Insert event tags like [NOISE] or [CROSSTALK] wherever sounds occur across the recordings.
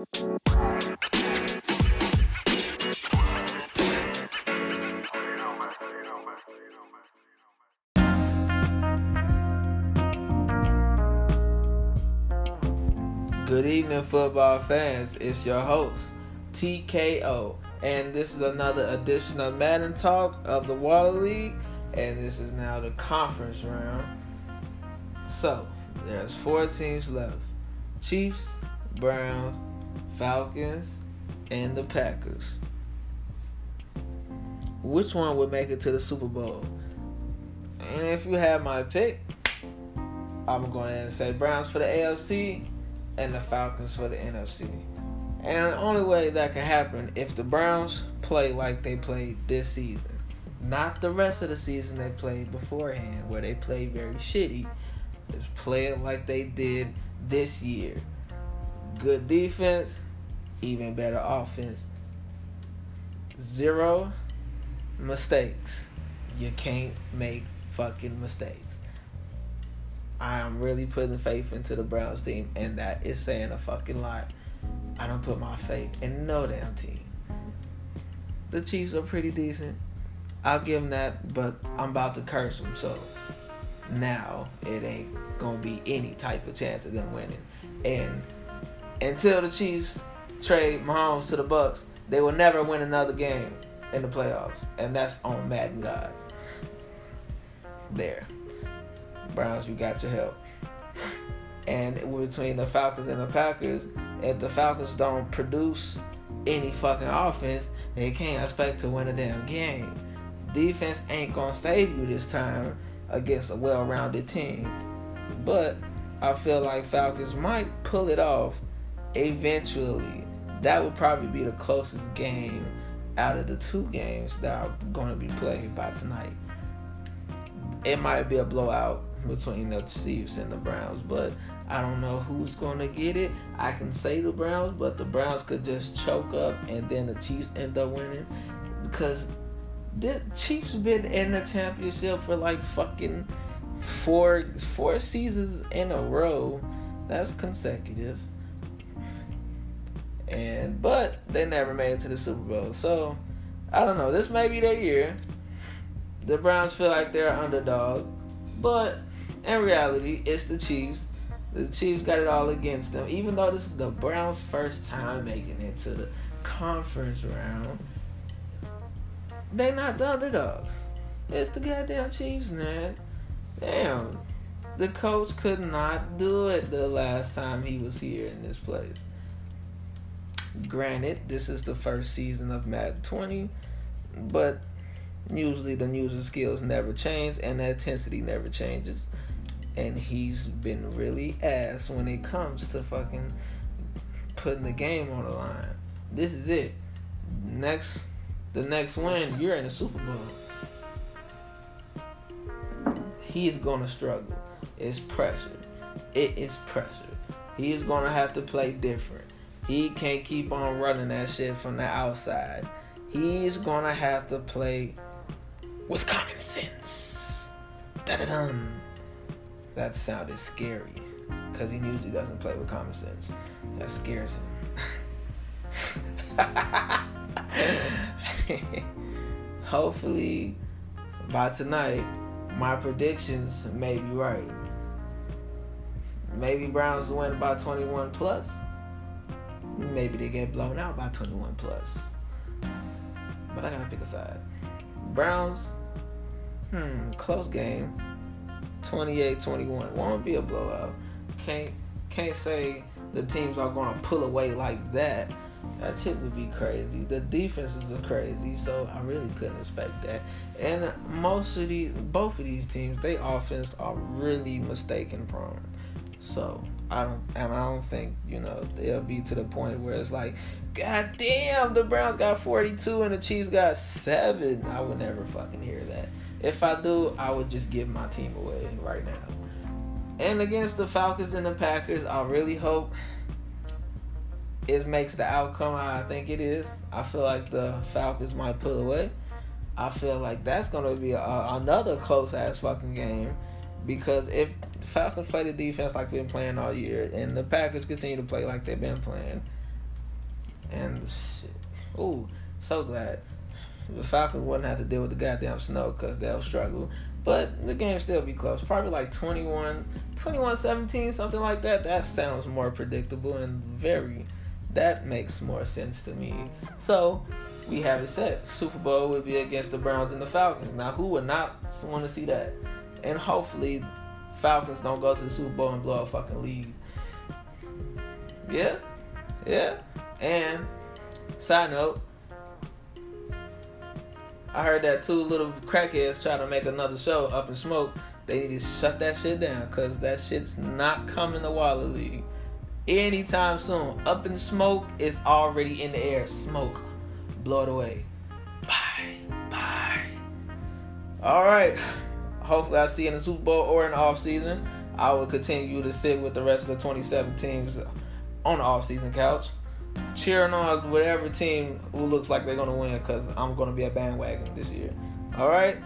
Good evening, football fans. It's your host, TKO, and this is another edition of Madden Talk of the Water League, and this is now the conference round. So, there's four teams left Chiefs, Browns, Falcons, and the Packers. Which one would make it to the Super Bowl? And if you have my pick, I'm going to say Browns for the AFC and the Falcons for the NFC. And the only way that can happen if the Browns play like they played this season, not the rest of the season they played beforehand, where they played very shitty. Is play it like they did this year. Good defense, even better offense. Zero mistakes. You can't make fucking mistakes. I am really putting faith into the Browns team, and that is saying a fucking lot. I don't put my faith in no damn team. The Chiefs are pretty decent. I'll give them that, but I'm about to curse them, so now it ain't gonna be any type of chance of them winning. And until the Chiefs trade Mahomes to the Bucks, they will never win another game in the playoffs, and that's on Madden guys. There. Browns, you got your help. And between the Falcons and the Packers, if the Falcons don't produce any fucking offense, they can't expect to win a damn game. Defense ain't gonna save you this time against a well-rounded team. But I feel like Falcons might pull it off eventually. That would probably be the closest game out of the two games that are going to be played by tonight. It might be a blowout between the Chiefs and the Browns, but I don't know who's going to get it. I can say the Browns, but the Browns could just choke up and then the Chiefs end up winning because the Chiefs been in the championship for like fucking four four seasons in a row. That's consecutive. But they never made it to the Super Bowl. So I don't know. This may be their year. The Browns feel like they're underdog, but in reality, it's the Chiefs. The Chiefs got it all against them. Even though this is the Browns' first time making it to the conference round, they not the underdogs. It's the goddamn Chiefs, man. Damn. The coach could not do it the last time he was here in this place. Granted, this is the first season of Madden 20, but usually the user skills never change and the intensity never changes. And he's been really ass when it comes to fucking putting the game on the line. This is it. Next the next win, you're in the Super Bowl. He's gonna struggle. It's pressure. It is pressure. He's gonna have to play different. He can't keep on running that shit from the outside. He's gonna have to play with common sense. Da-da-dum. That sounded scary. Because he usually doesn't play with common sense. That scares him. [LAUGHS] Hopefully, by tonight, my predictions may be right. Maybe Browns win by 21 plus. Maybe they get blown out by 21 plus. But I gotta pick a side. Browns, hmm, close game. 28-21. Won't be a blowout. Can't can't say the teams are gonna pull away like that. That shit would be crazy. The defenses are crazy, so I really couldn't expect that. And most of these, both of these teams, they offense are really mistaken prone. So I don't, and I don't think you know they'll be to the point where it's like, God damn, the Browns got 42 and the Chiefs got seven. I would never fucking hear that. If I do, I would just give my team away right now. And against the Falcons and the Packers, I really hope it makes the outcome how I think it is. I feel like the Falcons might pull away. I feel like that's to be a, another close ass fucking game because if the Falcons play the defense like they've been playing all year, and the Packers continue to play like they've been playing, And shit. Ooh, so glad. The Falcons wouldn't have to deal with the goddamn snow because they'll struggle. But the game still be close. Probably like 21, 21 17, something like that. That sounds more predictable and very, that makes more sense to me. So, we have it set. Super Bowl will be against the Browns and the Falcons. Now, who would not want to see that? And hopefully, Falcons don't go to the Super Bowl and blow a fucking lead. Yeah, yeah. And side note, I heard that two little crackheads try to make another show up in smoke. They need to shut that shit down because that shit's not coming to Waller League anytime soon. Up in smoke is already in the air. Smoke, blow it away. Bye, bye. All right. Hopefully, I see in the Super Bowl or in the off season. I will continue to sit with the rest of the 27 teams on the off season couch cheering on whatever team who looks like they're gonna win because I'm gonna be a bandwagon this year. All right,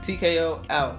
TKO out.